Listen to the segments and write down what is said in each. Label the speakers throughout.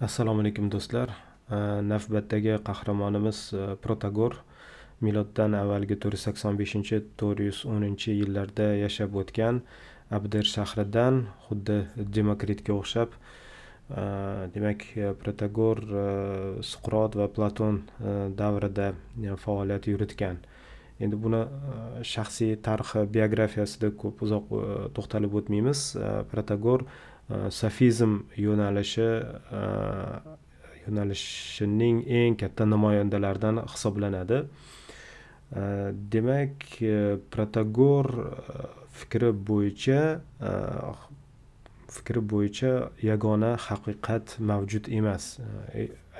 Speaker 1: assalomu alaykum do'stlar. Navbatdagi qahramonimiz e, protagor. Miloddan avvalgi to'rt yuz sakson beshinchi to'rt yuz o'ninchi yillarda yashab o'tgan abdir shahridan xuddi demokritga o'xshab. Demak e, protagor e, suqrot va platon davrida faoliyat yuritgan. Endi buni shaxsiy tarixi biografiyasida ko'p uzoq to'xtalib o'tmaymiz. Protagor Э, sofizm yo'nalishi э, yo'nalishining eng katta namoyandalaridan hisoblanadi. Э, demak protagor fikri bo'yicha fikri bo'yicha yagona haqiqat mavjud emas.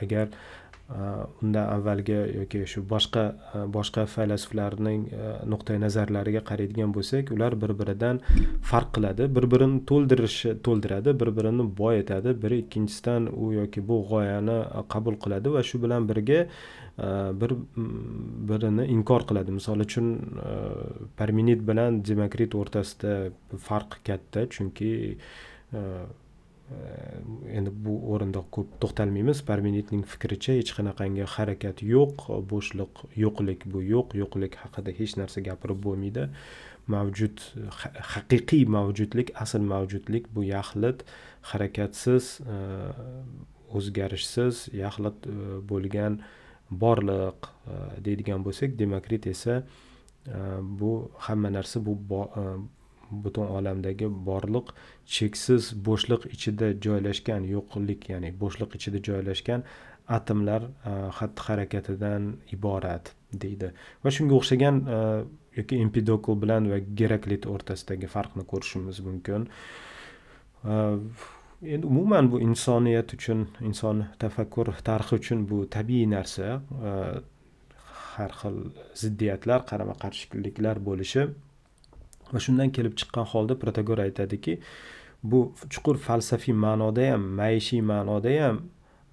Speaker 1: Agar Э, undan avvalgi yoki shu boshqa e, boshqa faylasuflarning e, nuqtai nazarlariga qaraydigan bo'lsak ular bir biridan farq qiladi bir birini to'ldirishi to'ldiradi bir birini boy etadi biri ikkinchisidan u yoki bu g'oyani qabul qiladi va shu bilan birga e, bir birini inkor qiladi. Misol uchun parmenid bilan demokrit o'rtasida farq katta chunki endi bu o'rinda ko'p to'xtalmaymiz. Parmenidning fikricha hech qanaqangi harakat yo'q bo'shliq yo'qlik bu yo'q yo'qlik haqida hech narsa gapirib bo'lmaydi. Mavjud haqiqiy mavjudlik asl mavjudlik bu yaxlit harakatsiz o'zgarishsiz yaxlit bo'lgan borliq deydigan bo'lsak demokrit esa bu hamma narsa bu butun olamdagi borliq cheksiz bo'shliq ichida joylashgan yo'qlik ya'ni bo'shliq ichida joylashgan atomlar e, xatti harakatidan iborat deydi. Va shunga o'xshagan e, yoki empidokl bilan va geraklit o'rtasidagi farqni ko'rishimiz mumkin. E, endi umuman bu insoniyat uchun inson tafakkur tarixi uchun bu tabiiy narsa. Har xil ziddiyatlar qarama qarshiliklar bo'lishi va shundan kelib chiqqan holda protagor aytadiki bu chuqur falsafiy ma'noda ham maishiy ma'noda ham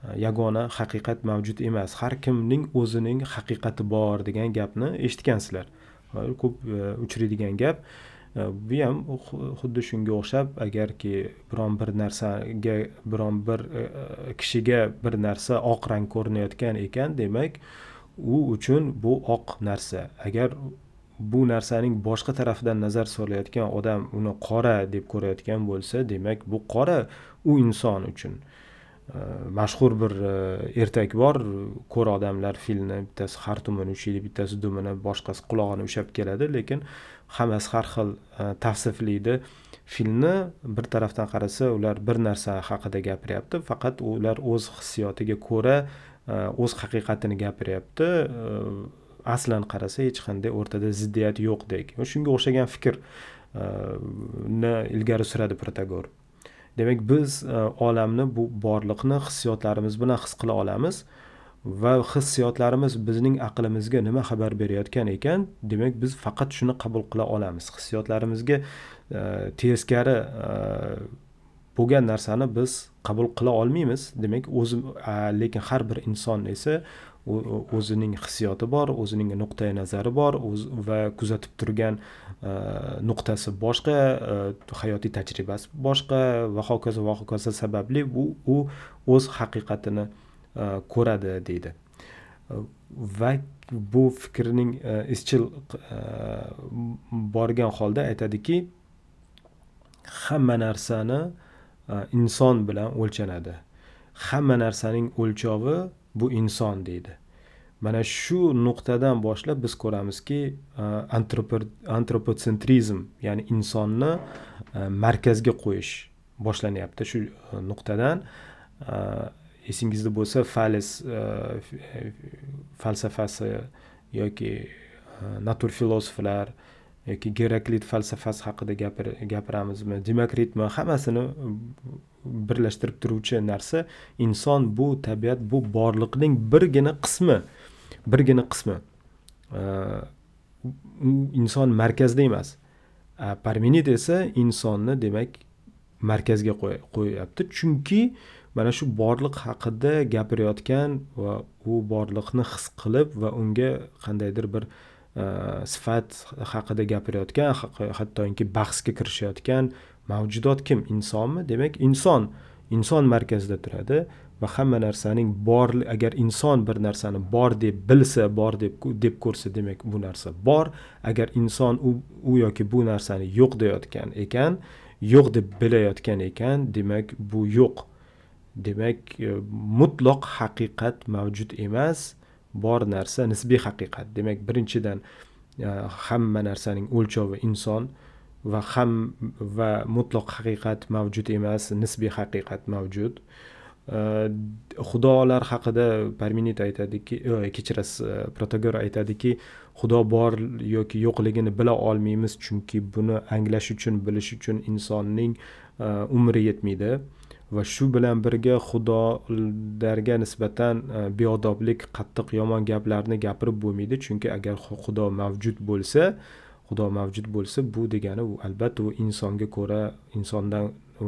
Speaker 1: e, yagona haqiqat mavjud emas. Har kimning o'zining haqiqati bor degan gapni eshitgansizlar. Ko'p e, uchraydigan gap e, bu ham xuddi shunga o'xshab agarki biron bir narsaga biron bir kishiga bir narsa oq rang ko'rinayotgan ekan demak u uchun bu oq narsa. Agar bu narsaning boshqa tarafidan nazar solayotgan odam uni qora deb ko'rayotgan bo'lsa demak bu qora u inson uchun e, mashhur bir e, ertak bor. Ko'r odamlar filni bittasi xartumini ushlaydi bittasi dumini boshqasi qulog'ini ushlab keladi lekin hammasi har xil e, tavsiflaydi filni bir tarafdan qarasa ular bir narsa haqida gapiryapti faqat ular o'z hissiyotiga ko'ra o'z haqiqatini gapiryapti. Aslan qarasa hech qanday o'rtada ziddiyat yo'qdek shunga o'xshagan fikrni e, ilgari suradi protagor. Demak biz e, olamni bu borliqni hissiyotlarimiz bilan his qila olamiz va hissiyotlarimiz bizning aqlimizga nima xabar berayotgan ekan demak biz faqat shuni qabul qila olamiz. Hissiyotlarimizga e, teskari bo'lgan narsani biz qabul qila olmaymiz. Demak o'zi lekin har bir inson esa o'zining hissiyoti bor o'zining nuqtai nazari bor va kuzatib turgan e, nuqtasi boshqa e, hayotiy tajribasi boshqa va hokazo va hokazo sababli u u o'z haqiqatini e, ko'radi deydi. Va bu fikrning izchil borgan holda aytadiki hamma narsani inson bilan o'lchanadi. Hamma narsaning o'lchovi bu inson deydi. Mana shu nuqtadan boshlab biz ko'ramizki e, antropotsentrizm ya'ni insonni e, markazga qo'yish boshlanyapti shu e, nuqtadan. Esingizda bo'lsa falis falsafasi yoki natur filosoflar yoki geraklit falsafasi haqida gapiramizmi demokritmi hammasini birlashtirib turuvchi narsa inson bu tabiat bu borliqning birgina qismi birgina qismi. Inson markazda emas. Parmenid esa insonni demak markazga qo'yyapti. Chunki mana shu borliq haqida gapirayotgan va u borliqni his qilib va unga qandaydir bir Э, sifat haqida gapirayotgan hattoki bahsga kirishayotgan mavjudot kim? Insonmi demak inson inson markazida turadi va hamma narsaning bor agar inson bir narsani bor deb bilsa bor deb deb ko'rsa demak bu narsa bor. Agar inson u, u yoki bu narsani yo'q deyotgan ekan yo'q deb bilayotgan ekan demak bu yo'q. Demak e, mutloq haqiqat mavjud emas. Bor narsa nisbiy haqiqat. Demak birinchidan e, hamma narsaning o'lchovi inson va ham va mutloq haqiqat mavjud emas nisbiy haqiqat mavjud. E, xudolar haqida parmenid aytadiki e, kechirasiz protagor aytadiki xudo bor yoki yo'qligini bila olmaymiz chunki buni anglash uchun bilish uchun insonning umri yetmaydi. Va shu bilan birga xudolarga nisbatan e, beodoblik qattiq yomon gaplarni gapirib bo'lmaydi. Chunki agar xudo mavjud bo'lsa xudo mavjud bo'lsa bu degani u albatta u insonga ko'ra insondan e,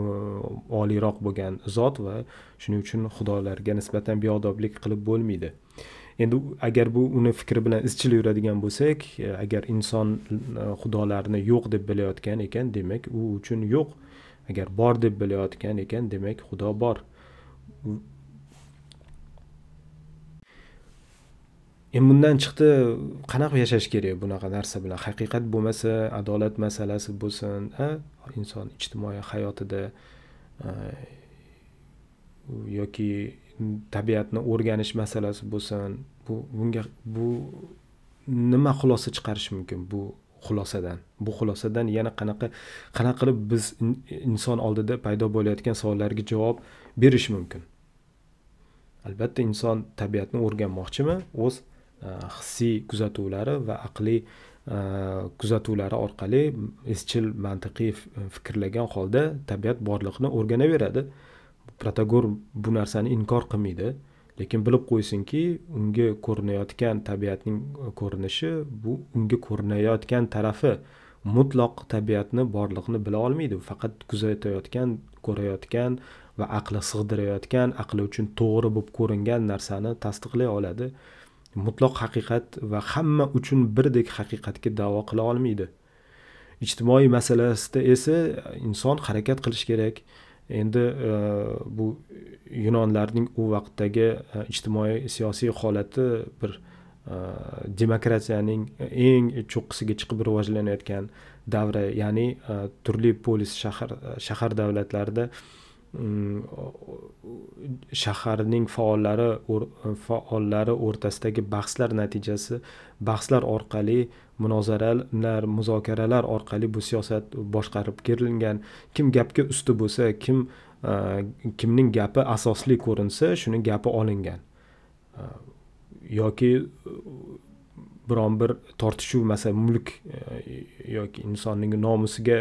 Speaker 1: oliyroq bo'lgan zot va shuning uchun xudolarga nisbatan beodoblik qilib bo'lmaydi. Endi agar bu uni fikri bilan izchil yuradigan bo'lsak e, agar inson xudolarni yo'q deb bilayotgan ekan demak u uchun yo'q. Agar bor deb bilayotgan ekan demak xudo bor. Endi bundan chiqdi qanaqa yashash kerak bunaqa narsa bilan? Haqiqat bo'lmasa adolat masalasi bo'lsin inson ijtimoiy hayotida yoki tabiatni o'rganish masalasi bo'lsin bu bunga bu nima xulosa chiqarish mumkin? Bu xulosadan. Bu xulosadan yana qanaqa qanaqa qilib biz inson oldida paydo bo'layotgan savollarga javob berish mumkin? Albatta inson tabiatni o'rganmoqchimi? O'z e, hissiy kuzatuvlari va aqliy e, kuzatuvlari orqali izchil mantiqiy fikrlagan holda tabiat borliqni o'rganaveradi. Protagor bu narsani inkor qilmaydi. Lekin bilib qo'ysinki unga ko'rinayotgan tabiatning e, ko'rinishi bu unga ko'rinayotgan tarafi mutloq tabiatni borliqni bila olmaydi. Faqat kuzatayotgan ko'rayotgan va aqli sig'dirayotgan aqli uchun to'g'ri bo'lib ko'ringan narsani tasdiqlay oladi. Mutloq haqiqat va hamma uchun birdek haqiqatga da'vo qila olmaydi. Ijtimoiy masalasida esa inson harakat qilishi kerak. Endi e, bu yunonlarning u vaqtdagi e, ijtimoiy siyosiy holati bir e, demokratiyaning eng cho'qqisiga chiqib rivojlanayotgan davri ya'ni turli polis shahar shahar davlatlarida shaharning faollari faollari o'rtasidagi bahslar natijasi bahslar orqali munozaralar muzokaralar orqali bu siyosat boshqarib kelingan kim gapga usti bo'lsa kim e, kimning gapi asosli ko'rinsa shuni gapi olingan. E, yoki e, biron bir tortishuv masalan mulk yoki insonning nomusiga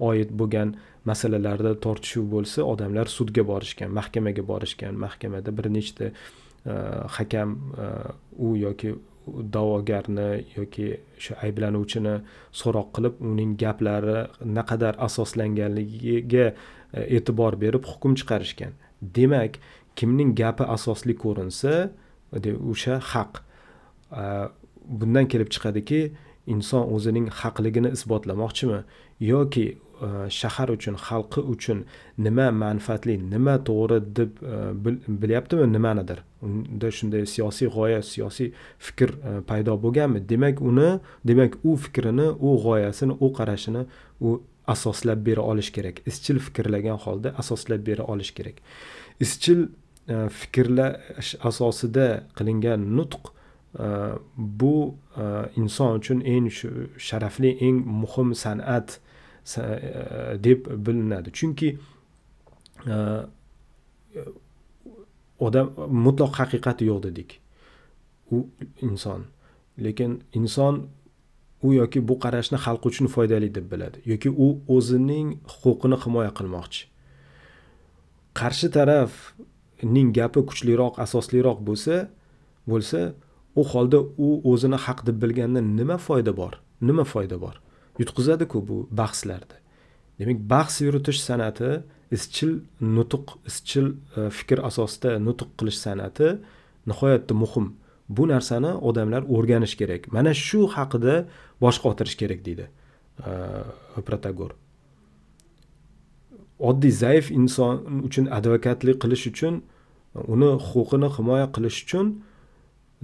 Speaker 1: oid bo'lgan masalalarda tortishuv bo'lsa odamlar sudga borishgan mahkamaga borishgan mahkamada bir nechta e, hakam e, u yoki da'vogarni yoki o'sha ayblanuvchini so'roq qilib uning gaplari naqadar asoslanganligiga e, e'tibor berib hukm chiqarishgan. Demak kimning gapi asosli ko'rinsa o'sha haq. Bundan kelib chiqadiki inson o'zining haqligini isbotlamoqchimi? Yoki E, shahar uchun xalqi uchun nima manfaatli nima to'g'ri deb e, bilyaptimi nimanidir? Unda shunday siyosiy g'oya siyosiy fikr e, paydo bo'lganmi? Demak uni demak u fikrini u g'oyasini u qarashini u asoslab bera olish kerak. Izchil fikrlagan holda asoslab bera olish kerak. Izchil fikrlash asosida qilingan nutq bu inson uchun eng sharafli eng muhim san'at Eh, deb bilinadi. Chunki eh, odam mutlaq haqiqati yo'q dedik. U inson. Lekin inson u yoki bu qarashni xalq uchun foydali deb biladi. Yoki u o'zining huquqini himoya qilmoqchi. Qarshi tarafning gapi kuchliroq asosliroq bo'lsa bo'lsa u holda u o'zini haq deb bilganda nima foyda bor? Nima foyda bor? Yutqizadiku bu bahslarda. Demak bahs yuritish san'ati izchil nutq izchil e, fikr asosida nutq qilish san'ati nihoyatda muhim. Bu narsani odamlar o'rganish kerak. Mana shu haqida bosh qotirish kerak deydi e, protagor. Oddiy zaif inson uchun advokatlik qilish uchun uni huquqini himoya qilish uchun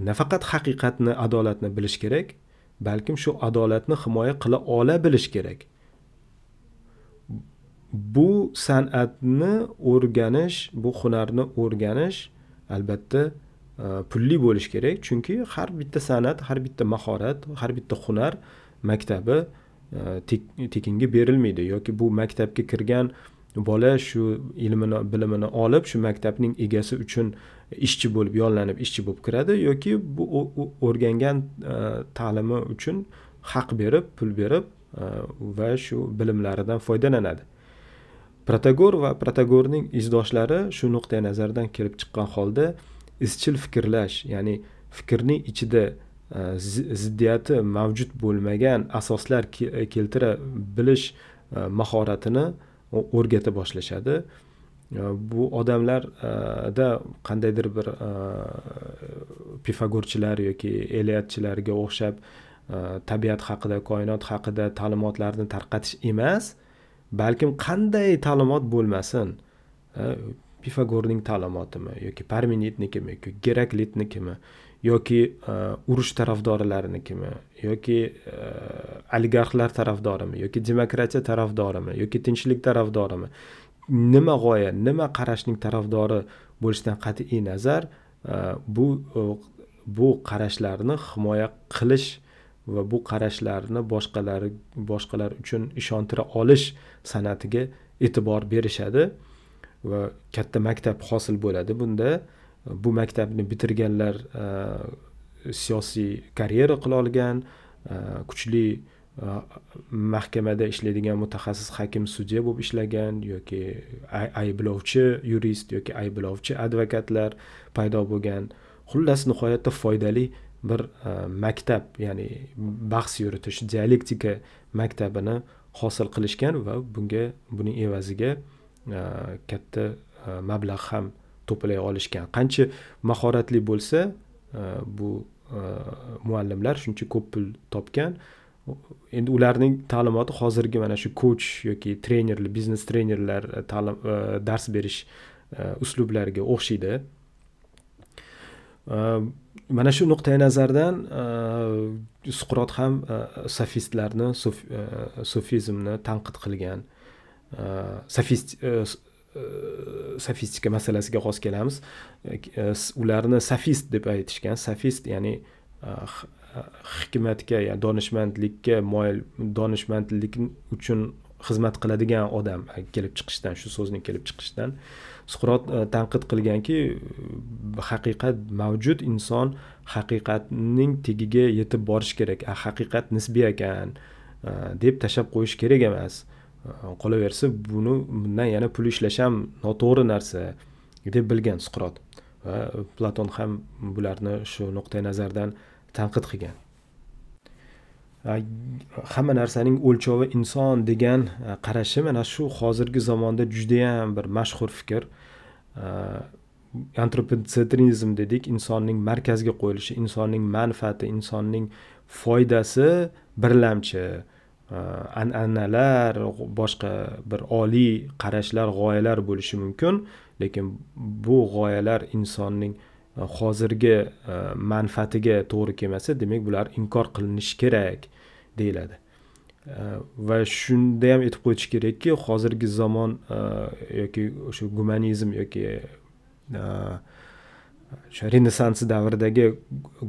Speaker 1: nafaqat haqiqatni adolatni bilish kerak. Balkim shu adolatni himoya qila ola bilish kerak. Bu san'atni o'rganish bu hunarni o'rganish albatta e, pulli bo'lishi kerak. Chunki har bitta san'at har bitta mahorat har bitta hunar maktabi e, tekinga berilmaydi. Yoki bu maktabga kirgan bola shu ilmini bilimini olib shu maktabning egasi uchun ishchi bo'lib yollanib ishchi bo'lib kiradi yoki bu o'rgangan e, ta'limi uchun haq berib pul berib e, va shu bilimlaridan foydalanadi. Protagor va protagorning izdoshlari shu nuqtai nazardan kelib chiqqan holda izchil fikrlash ya'ni fikrning ichida e, ziddiyati mavjud bo'lmagan asoslar keltira bilish mahoratini o'rgata boshlashadi. Bu odamlarda e, qandaydir bir e, pifagorchilar yoki eliatchilarga o'xshab e, tabiat haqida koinot haqida ta'limotlarni tarqatish emas balkim qanday ta'limot bo'lmasin pifagorning ta'limotimi yoki parmenidnikimi yoki geraklitnikimi yoki urush tarafdorlarinikimi yoki oligarxlar tarafdorimi yoki demokratiya tarafdorimi yoki tinchlik tarafdorimi nima g'oya nima qarashning tarafdori bo'lishidan qat'iy nazar e, bu e, bu qarashlarni himoya qilish va bu qarashlarni boshqalar boshqalar uchun ishontira olish san'atiga e'tibor berishadi va katta maktab hosil bo'ladi bunda. Bu maktabni bitirganlar e, siyosiy karyera qila olgan kuchli mahkamada ishlaydigan mutaxassis hakim sudya bo'lib ishlagan yoki ayblovchi yurist yoki ayblovchi advokatlar paydo bo'lgan. Xullas nihoyatda foydali bir e, maktab ya'ni bahs yuritish dialektika maktabini hosil qilishgan va bunga buning evaziga e, katta e, mablag' ham to'play olishgan. Qancha mahoratli bo'lsa bu muallimlar shuncha ko'p pul topgan endi ularning ta'limoti hozirgi mana shu koch yoki trenerlar biznes trenerlar ta'lim e, dars berish e, uslublariga o'xshaydi. E, mana shu nuqtai nazardan suqrot ham sofistlarni sofizmni tanqid qilgan sofist sofistika masalasiga hozir kelamiz. Ularni sofist deb aytishgan sofist ya'ni hikmatga ya'ni donishmandlikka moyil donishmandlik uchun xizmat qiladigan odam kelib chiqishdan shu so'zning kelib chiqishidan suqrot e, tanqid qilganki e, haqiqat mavjud inson haqiqatning tagiga yetib borish kerak. Haqiqat nisbiy ekan e, deb tashlab qo'yish kerak emas. Qolaversa buni bundan yana pul ishlash ham noto'g'ri narsa deb bilgan suqrot va platon ham bularni shu nuqtai nazardan tanqid qilgan. Hamma narsaning o'lchovi inson degan qarashi mana shu hozirgi zamonda judayam bir mashhur fikr. Antropotsentrizm dedik insonning markazga qo'yilishi insonning manfaati insonning foydasi birlamchi. An'analar boshqa bir oliy qarashlar g'oyalar bo'lishi mumkin lekin bu g'oyalar insonning hozirgi manfaatiga to'g'ri kelmasa demak bular inkor qilinishi kerak deyiladi. Va shunda ham aytib qo'yish kerakki hozirgi zamon yoki o'sha gumanizm yoki o'sha renessans davridagi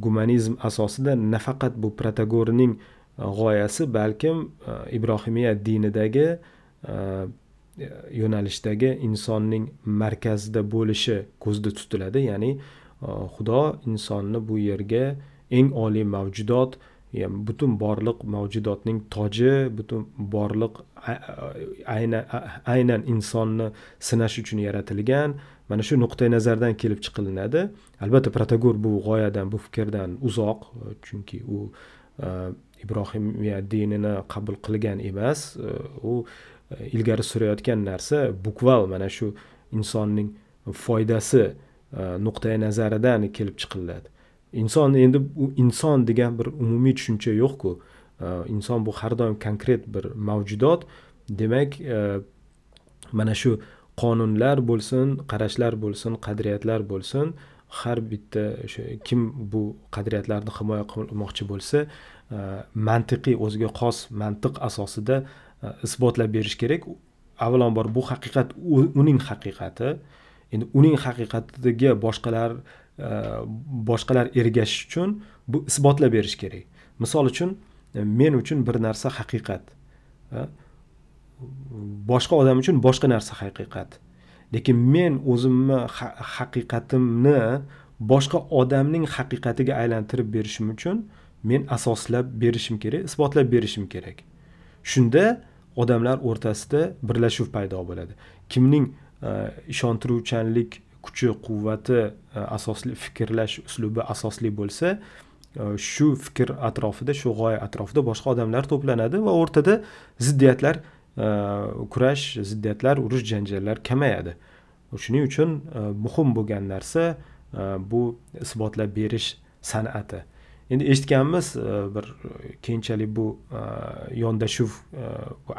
Speaker 1: gumanizm asosida nafaqat bu protagorning g'oyasi balkim ibrohimiya dinidagi yo'nalishdagi insonning markazida bo'lishi ko'zda tutiladi. Ya'ni Э, xudo insonni bu yerga eng oliy mavjudot butun borliq mavjudotning toji butun borliq aynan aynan insonni sinash uchun yaratilgan. Mana shu nuqtai nazardan kelib chiqilinadi. Albatta protagor bu g'oyadan bu fikrdan uzoq e, chunki u e, ibrohimiya dinini qabul qilgan emas. E, u ilgari surayotgan narsa bukval mana shu insonning foydasi nuqtai nazaridan kelib chiqiladi. Inson endi u inson degan bir umumiy tushuncha yo'qku. E, inson bu har doim konkret bir mavjudot. Demak e, mana shu qonunlar bo'lsin qarashlar bo'lsin qadriyatlar bo'lsin har bitta o'sha kim bu qadriyatlarni himoya qilmoqchi bo'lsa e, mantiqiy o'ziga xos mantiq asosida isbotlab berish kerak. Avvalambor bu haqiqat uning haqiqati. Endi uning haqiqatiga boshqalar e, boshqalar ergashish uchun bu isbotlab berish kerak. Misol uchun men uchun bir narsa haqiqat e, boshqa odam uchun boshqa narsa haqiqat. Lekin men o'zimni haqiqatimni boshqa odamning haqiqatiga aylantirib berishim uchun men asoslab berishim kerak isbotlab berishim kerak. Shunda odamlar o'rtasida birlashuv paydo bo'ladi. Kimning ishontiruvchanlik kuchi quvvati e, asosli fikrlash uslubi asosli bo'lsa e, shu fikr atrofida shu g'oya atrofida boshqa odamlar to'planadi va o'rtada ziddiyatlar e, kurash ziddiyatlar urush janjallar kamayadi. Shuning uchun muhim bo'lgan narsa bu isbotlab berish san'ati. Endi eshitganmiz bir keyinchalik bu yondashuv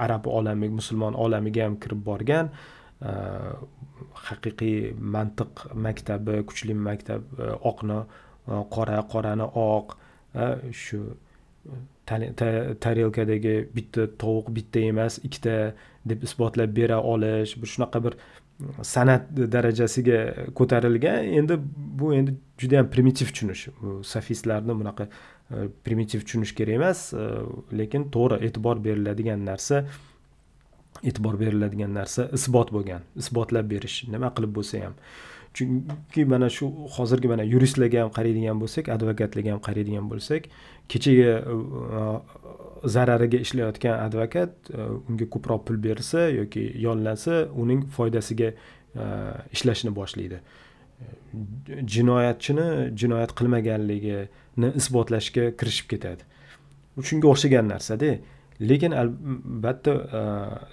Speaker 1: arab olami musulmon olamiga ham kirib borgan Э, haqiqiy mantiq maktabi kuchli maktab e, oqni e, qora qorani oq e, shu tarelkadagi bitta tovuq bitta emas ikkita deb isbotlab bera olish bir shunaqa bir san'at darajasiga ko'tarilgan. Endi bu endi juda yam primitiv tushunish. Sofistlarni bunaqa primitiv tushunish kerak emas lekin to'g'ri e'tibor beriladigan narsa. E'tibor beriladigan narsa isbot bo'lgan isbotlab berish nima qilib bo'lsa ham. Chunki mana shu hozirgi mana yuristlarga ham qaraydigan bo'lsak advokatlarga ham qaraydigan bo'lsak kechagi uh, zarariga ishlayotgan advokat uh, unga ko'proq pul bersa yoki yollansa uning foydasiga uh, ishlashni boshlaydi. Jinoyatchini jinoyat qilmaganligini isbotlashga kirishib ketadi. Shunga o'xshagan narsada lekin albatta e,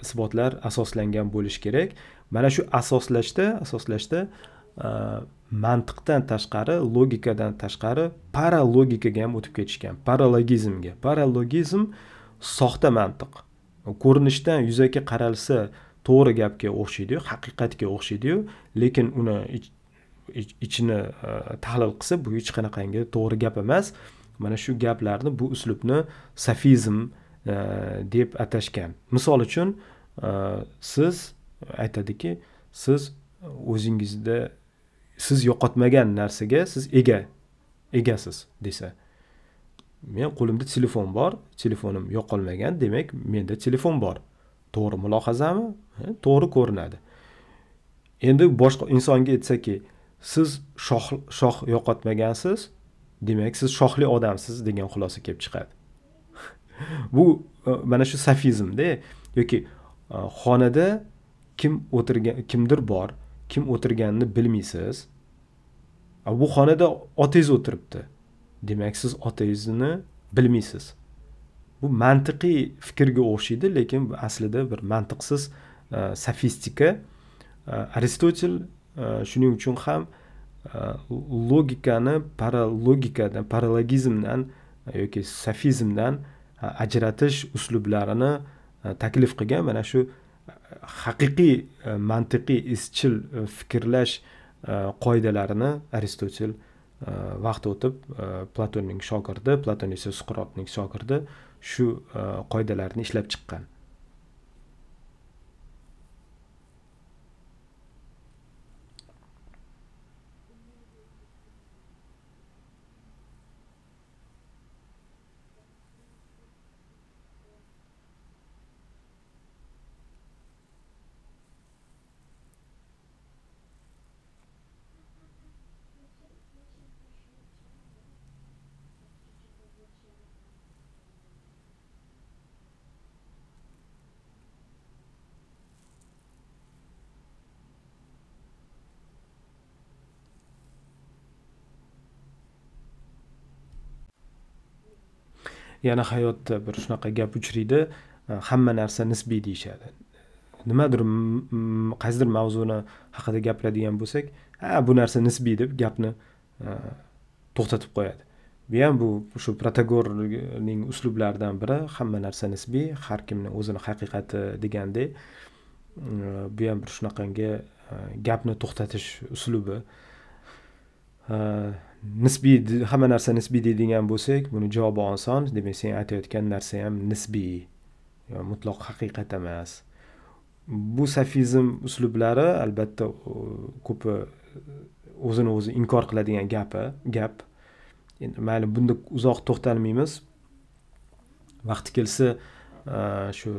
Speaker 1: isbotlar asoslangan bo'lishi kerak. Mana shu asoslashda asoslashda e, mantiqdan tashqari logikadan tashqari paralogikaga ham o'tib ketishgan paralogizmga. Paralogizm soxta mantiq. Ko'rinishdan yuzaki qaralsa to'g'ri gapga o'xshaydiyu haqiqatga o'xshaydiyu lekin uni ichini e, tahlil qilsa bu hech qanaqangi to'g'ri gap emas. Mana shu gaplarni bu uslubni sofizm Э, deb atashgan misol uchun э, siz aytadiki siz o'zingizda siz yo'qotmagan narsaga siz ega egasiz desa. Men qo'limda telefon bor telefonim yo'qolmagan demak menda telefon bor. To'g'ri mulohazami? To'g'ri ko'rinadi. Endi boshqa insonga aytsaki siz shoh shoh yo'qotmagansiz demak siz shohli odamsiz degan xulosa kelib chiqadi. Bu e, mana shu safizmda yoki e, xonada kim o'tirgan kimdir bor kim o'tirganini bilmaysiz. Bu xonada otangiz o'tiribdi. Demak siz otangizni bilmaysiz. Bu mantiqiy fikrga o'xshaydi lekin aslida bir mantiqsiz e, sofistika aristotel shuning uchun ham logikani paralogikadan paralogizmdan yoki sofizmdan ajratish uslublarini e, taklif qilgan. Mana shu e, haqiqiy e, mantiqiy izchil fikrlash qoidalarini aristotel vaqt o'tib platonning shogirdi platon esa suqrotning shogirdi shu qoidalarni ishlab chiqqan. Yana hayotda bir shunaqa gap uchraydi e, hamma narsa nisbiy deyishadi. Nimadir qaysidir mavzuni haqida gapiradigan bo'lsak ha bu narsa nisbiy deb gapni e, to'xtatib qo'yadi. Bu ham bu shu protagorning uslublaridan biri hamma narsa nisbiy har kimni o'zini haqiqati degandek e, bu ham bir shunaqangi gapni to'xtatish uslubi. Nisbiy hamma narsa nisbiy deydigan bo'lsak buni javobi oson demak sen aytayotgan narsa ham nisbiy mutlaq haqiqat emas. Bu safizm uslublari albatta ko'pi o'zini o'zi inkor qiladigan gapi gap. Endi mayli bunda uzoq to'xtalmaymiz. Vaqti kelsa shu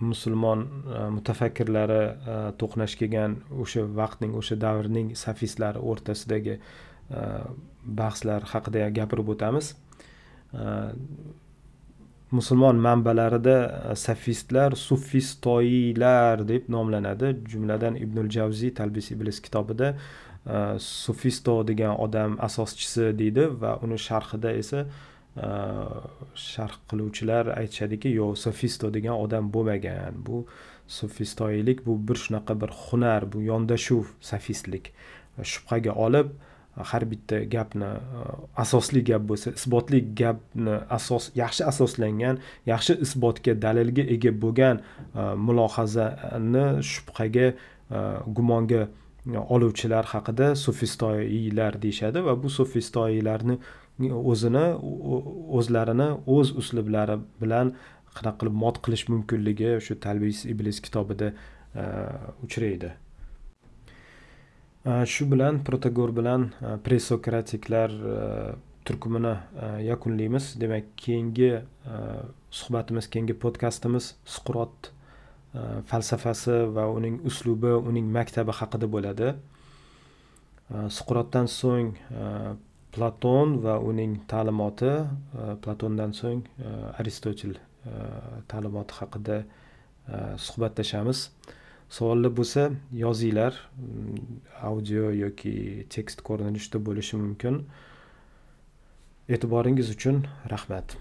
Speaker 1: musulmon e, mutafakkirlari e, to'qnash kelgan o'sha vaqtning o'sha davrning safistlari o'rtasidagi e, bahslar haqida gapirib o'tamiz. Musulmon manbalarida safistlar sufistoiylar deb nomlanadi. Jumladan ibnul javziy talbis iblis kitobida sufisto degan odam asoschisi deydi va uni sharhida esa sharh qiluvchilar aytishadiki yo'q sofisto degan odam bo'lmagan. Bu sofistoylik bu bir shunaqa bir hunar bu yondashuv sofistlik shubhaga olib har bitta gapni asosli gap bo'lsa isbotli gapni asos yaxshi asoslangan yaxshi isbotga dalilga ega bo'lgan mulohazani shubhaga gumonga oluvchilar haqida sufistoiylar deyishadi va bu sufistoiylarni o'zini o'zlarini o'z uslublari bilan qanaqa qilib mot qilish mumkinligi shu talbis iblis kitobida e, uchraydi. E, shu bilan protagor bilan e, presokratiklar turkumini yakunlaymiz. Demak keyingi suhbatimiz keyingi podkastimiz suqrot falsafasi va uning uslubi uning maktabi haqida bo'ladi. Suqrotdan so'ng platon va uning ta'limoti e, platondan so'ng e, aristotel e, ta'limoti haqida suhbatlashamiz. Savollar bo'lsa yozinglar mm, audio yoki tekst ko'rinishida bo'lishi mumkin. E'tiboringiz uchun rahmat.